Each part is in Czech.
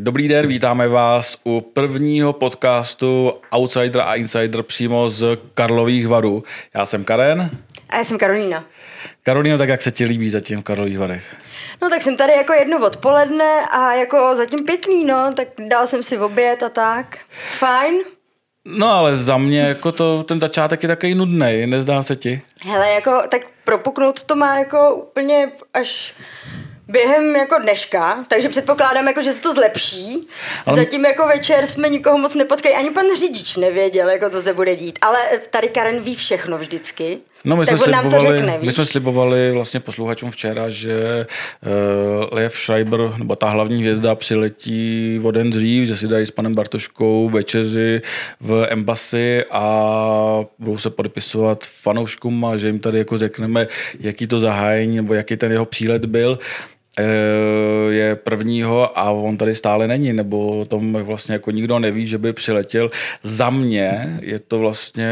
Dobrý den, vítáme vás u prvního podcastu Outsider a Insider přímo z Karlových varů. Já jsem Karen. A já jsem Karolína. Karolíno, tak jak se ti líbí zatím v Karlových varech? No tak jsem tady jako jedno odpoledne a jako zatím pěkný, no, tak dal jsem si oběd a tak. Fajn. No ale za mě jako to, ten začátek je takový nudný, nezdá se ti? Hele, jako tak propuknout to má jako úplně až během jako dneška, takže předpokládám, jako, že se to zlepší. Ale... Zatím jako večer jsme nikoho moc nepotkali, ani pan řidič nevěděl, jako co se bude dít. Ale tady Karen ví všechno vždycky. No, my tak jsme, on nám to řekne, víš? my jsme slibovali vlastně posluchačům včera, že uh, Lev Schreiber, nebo ta hlavní hvězda, přiletí o den dřív, že si dají s panem Bartoškou večeři v Embassy a budou se podepisovat fanouškům a že jim tady jako řekneme, jaký to zahájení nebo jaký ten jeho přílet byl. Eh, je prvního a on tady stále není, nebo o tom vlastně jako nikdo neví, že by přiletěl. Za mě je to vlastně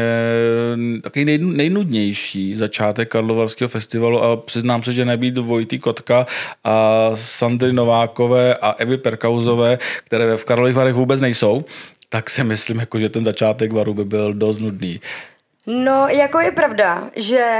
takový nejnudnější začátek Karlovarského festivalu a přiznám se, že nebýt Vojty Kotka a Sandry Novákové a Evy Perkauzové, které v Karlových Varech vůbec nejsou, tak si myslím, jako, že ten začátek varu by byl dost nudný. No, jako je pravda, že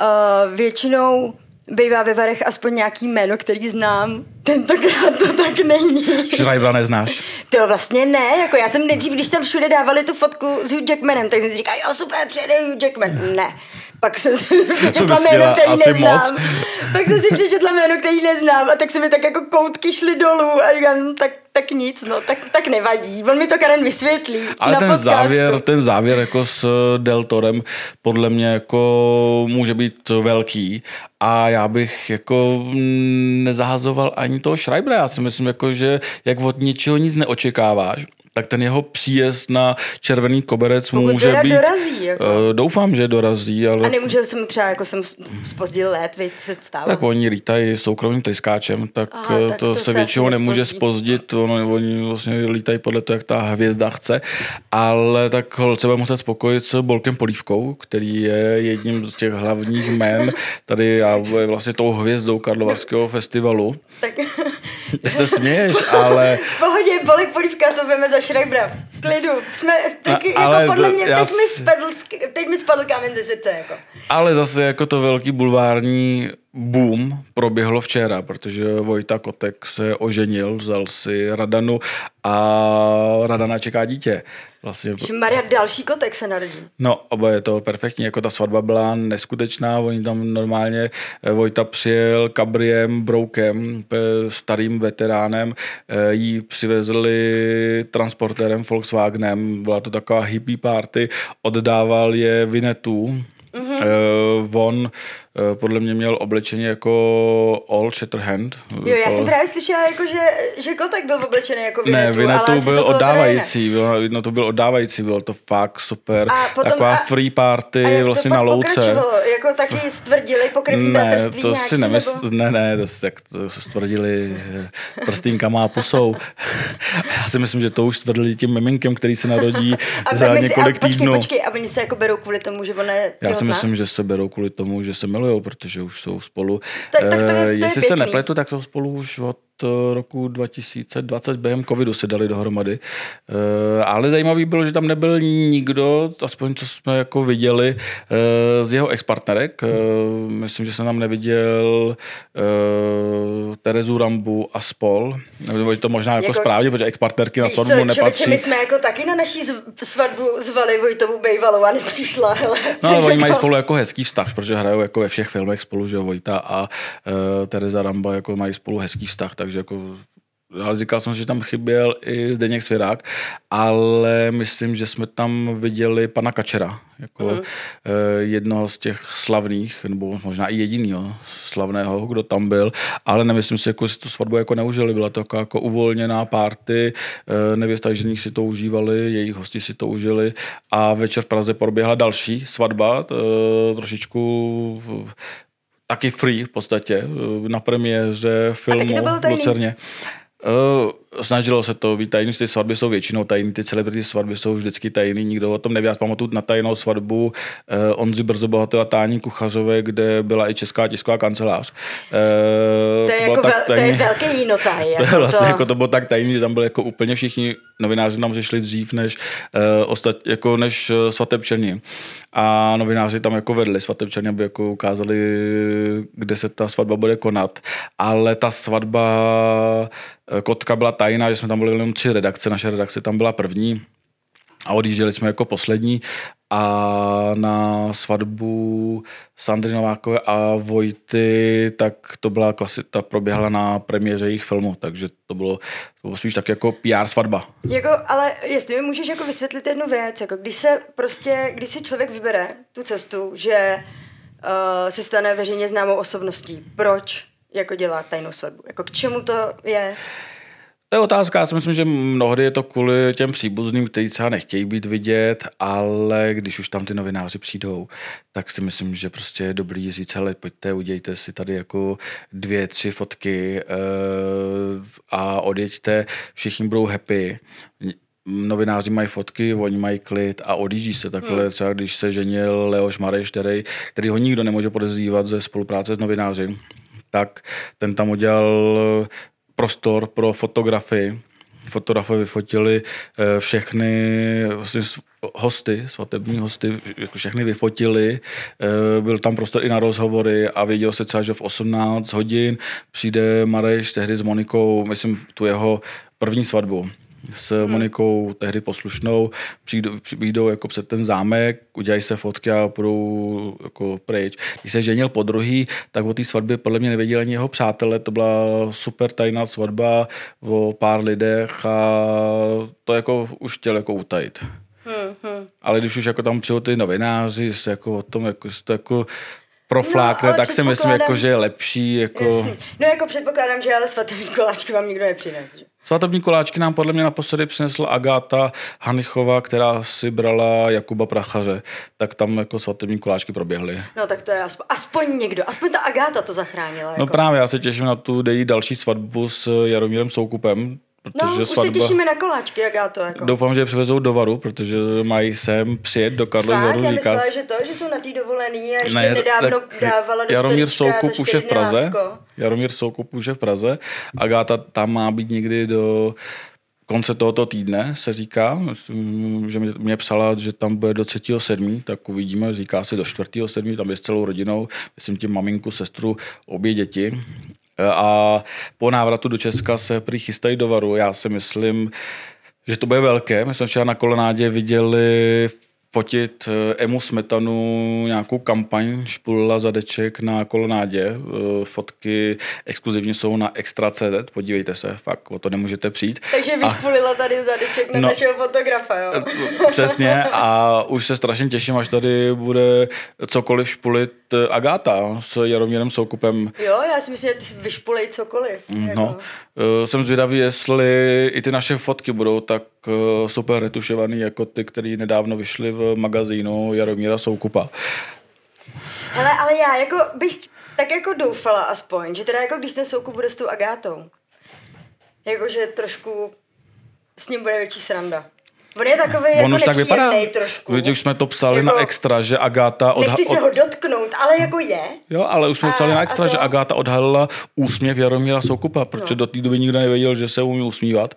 uh, většinou bývá ve Varech aspoň nějaký jméno, který znám. Tentokrát to tak není. Schreibera neznáš? To vlastně ne, jako já jsem nejdřív, když tam všude dávali tu fotku s Hugh Jackmanem, tak jsem si říkal, jo super, přijede Hugh Jackman. Ne. Pak jsem si přečetla jméno, který neznám. Moc. Tak jsem si přečetla jméno, který neznám a tak se mi tak jako koutky šly dolů a říkám, hm, tak, tak nic, no, tak, tak nevadí. On mi to Karen vysvětlí Ale na ten podcastu. závěr, ten závěr jako s Deltorem podle mě jako může být velký a já bych jako nezahazoval ani toho Schreibera. Já si myslím, jako, že jak od ničeho nic neočekáváš, tak ten jeho příjezd na červený koberec Pokud může být... dorazí, jako. Uh, doufám, že dorazí, ale... A nemůže jsem třeba, jako jsem spozdil let, víš, se stává. Tak oni lítají soukromým tryskáčem, tak, Aha, eh, tak to, to se se většinou nemůže spozdit, ono, oni vlastně lítají podle toho, jak ta hvězda chce, ale tak holce bude muset spokojit s Bolkem Polívkou, který je jedním z těch hlavních jmen tady a je vlastně tou hvězdou Karlovarského festivalu. Tak... Ty se směješ, ale... V pohodě, Bolek Polívka to veme za. V klidu. Jsme, tak, A- ale jako podle mě, já teď mi, spadl, teď mi spadl kámen ze srdce. Jako. Ale zase jako to velký bulvární boom proběhlo včera, protože Vojta Kotek se oženil, vzal si Radanu a Radana čeká dítě. Vlastně Maria, další kotek se narodí. No, oba je to perfektní, jako ta svatba byla neskutečná, oni tam normálně, eh, Vojta přijel kabriem, broukem, eh, starým veteránem, eh, jí přivezli transportérem Volkswagenem, byla to taková hippie party, oddával je Vinetu, Mm-hmm. On podle mě měl oblečení jako All Shatterhand. Jo, já jsem právě slyšela, jako, že, že kotek byl oblečený jako Ne, Vinetu, Vinetu asi to byl bylo oddávající, bylo, no to byl oddávající, bylo to fakt super. A potom- Taková a- free party A jak vlastně to na louce. Jako taky stvrdili pokrevní Ne, bratrství to nějaký, si nemysl... nebo... Ne, ne, to, tak to stvrdili eh, prstýnkama a pusou. Já si myslím, že to už stvrdili tím miminkem, který se narodí A za my si- několik a, počkej, týdnů. počkej, a oni se jako berou kvůli tomu, že ona je Já si myslím, že se berou kvůli tomu, že se milujou, protože už jsou spolu. Tak- tak to je- to je Eh, Jestli se pěkný. nepletu, tak jsou spolu už od eh, roku 2020 během covidu se dali dohromady. Eh, Ale zajímavý bylo, že tam nebyl nikdo, aspoň co jsme jako viděli, eh, z jeho expartnerek. Eh, Myslím, že jsem tam neviděl Terezu Rambu a spol. Nebo to možná jako, Jako- správně, protože expartnerky na co, svatbu nepatří. my jsme jako taky na naší svatbu zvali Vojtovu Bejvalovou a nepřišla, hele. No ale oni Jako- mají spolu jako hezký vztah, protože hrajou jako ve všech filmech spolu, že Vojta a uh, Tereza Ramba jako mají spolu hezký vztah, takže jako ale říkal jsem že tam chyběl i Zdeněk Svěrák, ale myslím, že jsme tam viděli pana Kačera, jako mm. jednoho z těch slavných, nebo možná i jedinýho slavného, kdo tam byl, ale nemyslím si, jako si tu svatbu jako neužili, byla to jako, jako uvolněná party, eh, nevěsta ženích si to užívali, jejich hosti si to užili. A večer v Praze proběhla další svatba, eh, trošičku taky free v podstatě, eh, na premiéře filmu v? Lucerně. Uh, snažilo se to být tajný, ty svatby jsou většinou tajný, ty celebrity svatby jsou vždycky tajný, nikdo o tom neví. Já pamatuju na tajnou svatbu uh, Onzy Brzo Bohaté a Tání Kuchařové, kde byla i Česká tisková kancelář. Uh, to, je jako vel, tajný, to je velký jinotaj. Jako to, vlastně, to... Jako to bylo tak tajný, že tam byly jako úplně všichni novináři tam přišli dřív než, uh, ostat, jako než uh, svatebčani. A novináři tam jako vedli svatebčani, aby jako ukázali, kde se ta svatba bude konat. Ale ta svatba Kotka byla tajná, že jsme tam byli jenom tři redakce, naše redakce tam byla první a odjížděli jsme jako poslední a na svatbu Sandry Novákové a Vojty, tak to byla klasi, ta proběhla na premiéře jejich filmu, takže to bylo, to bylo spíš tak jako PR svatba. Jako, ale jestli mi můžeš jako vysvětlit jednu věc, jako když se prostě, když si člověk vybere tu cestu, že uh, se stane veřejně známou osobností, proč jako dělá tajnou svatbu? Jako k čemu to je? To je otázka, já si myslím, že mnohdy je to kvůli těm příbuzným, kteří třeba nechtějí být vidět, ale když už tam ty novináři přijdou, tak si myslím, že prostě je dobrý říct, hele, pojďte, udějte si tady jako dvě, tři fotky uh, a odjeďte, všichni budou happy. Novináři mají fotky, oni mají klid a odjíždí se takhle, hmm. třeba když se ženil Leoš Mareš, který, který ho nikdo nemůže podezřívat ze spolupráce s novináři, tak ten tam udělal prostor pro fotografii. Fotografové vyfotili eh, všechny vlastně hosty, svatební hosty, jako všechny vyfotili. Eh, byl tam prostor i na rozhovory a věděl se třeba, že v 18 hodin přijde Mareš tehdy s Monikou, myslím, tu jeho první svatbu s. Monikou, tehdy poslušnou, přijdou, přijdou jako před ten zámek, udělají se fotky a půjdou jako pryč. Když se ženil po druhý, tak o té svatbě podle mě nevěděli ani jeho přátelé, to byla super tajná svatba o pár lidech a to jako už chtěl jako utajit. Hmm, hmm. Ale když už jako tam přijou ty novináři, se jako o tom, jako, to jako proflákne, no, tak si myslím, jako, že je lepší. Jako... Jasný. No jako předpokládám, že ale svatební koláčky vám nikdo nepřines. Že? Svatební koláčky nám podle mě naposledy přinesla Agáta Hanichová, která si brala Jakuba Prachaře, tak tam jako svatební koláčky proběhly. No tak to je aspoň, aspoň někdo, aspoň ta Agáta to zachránila. No jako. No právě, já se těším na tu její další svatbu s Jaromírem Soukupem, Protože no, už svatba... se těšíme na koláčky, jak já to jako. Doufám, že je přivezou do Varu, protože mají sem přijet do Karlovy Varu. Já myslela, že to, že jsou na té dovolený a ještě ne, nedávno dávala do Jaromír Soukup už je v Praze. Lásko. Jaromír Soukup už je v Praze. Agáta tam má být někdy do konce tohoto týdne, se říká, že mě, mě psala, že tam bude do 3.7., tak uvidíme, říká se do 4.7., tam je s celou rodinou, myslím tím maminku, sestru, obě děti a po návratu do Česka se prý chystají do varu. Já si myslím, že to bude velké. My jsme včera na kolonádě viděli fotit eh, Emu Smetanu, nějakou kampaň Špulila zadeček na kolonádě. Eh, fotky exkluzivně jsou na Extra.cz, podívejte se, fakt o to nemůžete přijít. Takže vyšpulila a... tady zadeček na no, našeho fotografa, jo? Eh, přesně a už se strašně těším, až tady bude cokoliv špulit Agáta s Jaromírem Soukupem. Jo, já si myslím, že ty vyšpulej cokoliv. No, jako. jsem zvědavý, jestli i ty naše fotky budou tak super retušovaný jako ty, které nedávno vyšly v magazínu Jaromíra Soukupa. Hele, ale já jako bych tak jako doufala aspoň, že teda jako když ten Soukup bude s tou Agátou, jakože trošku s ním bude větší sranda. On je takový On jako už tak vypadá. trošku. Když už jsme to psali jako, na extra, že Agáta... Odha- nechci se ho dotknout, ale jako je. Jo, ale už jsme a, psali na extra, to... že Agáta odhalila úsměv Jaromíra Soukupa, protože no. do té doby nikdo nevěděl, že se umí usmívat.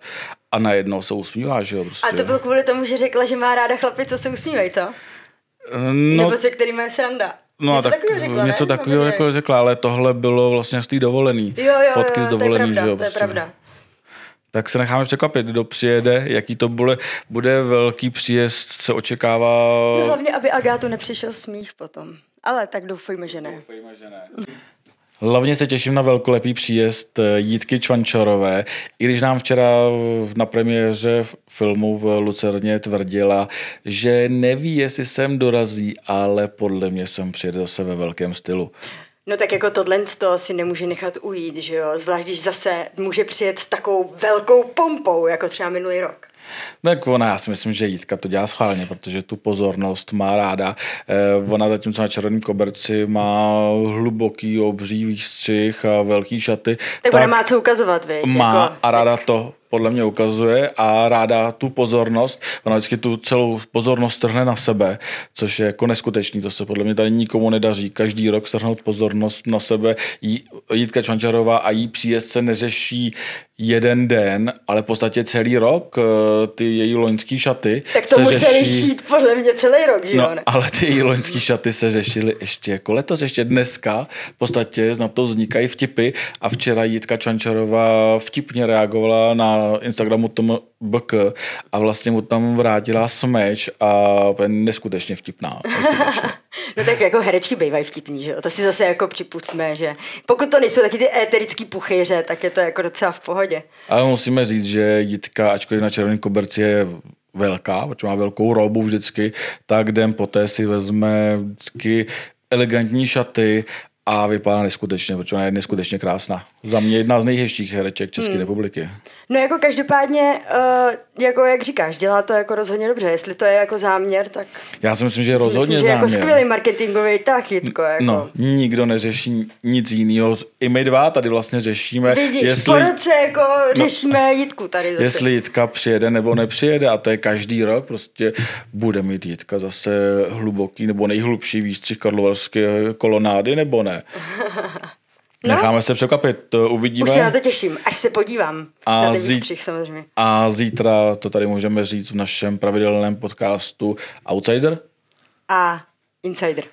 A najednou se usmívá, že jo? Prostě. A to bylo kvůli tomu, že řekla, že má ráda chlapy, co se usmívají, co? No, Nebo se který má sranda. No něco tak takového řekla, něco takového jako řekla, ale tohle bylo vlastně z té dovolený. Jo, jo, Fotky jo, z dovolený, to je pravda, že jo? Prostě. To je prostě. pravda tak se necháme překvapit, kdo přijede, jaký to bude, bude velký příjezd, se očekává. No hlavně, aby Agátu nepřišel smích potom. Ale tak doufejme, že ne. Doufejme, že ne. Hlavně se těším na velkolepý příjezd eh, Jítky Čvančarové, i když nám včera na premiéře filmu v Lucerně tvrdila, že neví, jestli sem dorazí, ale podle mě sem přijede zase ve velkém stylu. No tak jako tohle to si nemůže nechat ujít, že jo? Zvlášť, když zase může přijet s takovou velkou pompou, jako třeba minulý rok. Tak ona, já si myslím, že Jitka to dělá schválně, protože tu pozornost má ráda. Eh, ona zatímco na červeném koberci má hluboký obří výstřih a velký šaty. Tak, tak ona má co ukazovat, víš? Má jako, a ráda to podle mě ukazuje a ráda tu pozornost, ona vždycky tu celou pozornost trhne na sebe, což je jako neskutečný, to se podle mě tady nikomu nedaří. Každý rok strhnout pozornost na sebe. Jitka Čvančarová a jí příjezdce neřeší jeden den, ale v podstatě celý rok eh, ty její loňský šaty Tak to museli řeší... šít podle mě celý rok, že no, jo? ale ty její loňský šaty se řešily ještě jako letos, ještě dneska. V podstatě na to vznikají vtipy a včera Jitka Čvančarová vtipně reagovala na Instagramu tomu BK a vlastně mu tam vrátila smeč a je neskutečně vtipná. Neskutečně. no tak jako herečky bývají vtipní, že jo? To si zase jako připustíme, že pokud to nejsou taky ty éterický puchyře, tak je to jako docela v pohodě. Ale musíme říct, že Jitka, ačkoliv na červený koberci je velká, protože má velkou robu vždycky, tak den poté si vezme vždycky elegantní šaty a vypadá neskutečně, protože ona je neskutečně krásná. Za mě jedna z nejhezčích hereček České hmm. republiky. No jako každopádně, uh, jako jak říkáš, dělá to jako rozhodně dobře. Jestli to je jako záměr, tak... Já si myslím, že je rozhodně myslím, že záměr. jako skvělý marketingový tak Jitko, jako. No, nikdo neřeší nic jiného. I my dva tady vlastně řešíme. Vidíš, jestli... po roce jako no, řešíme Jitku tady zase. Jestli Jitka přijede nebo nepřijede a to je každý rok, prostě bude mít Jitka zase hluboký nebo nejhlubší výstřih karlovarské kolonády nebo ne. No. Necháme se překvapit, uvidíme. Už se na to těším, až se podívám a na ten výstřih samozřejmě. A zítra to tady můžeme říct v našem pravidelném podcastu Outsider. A Insider.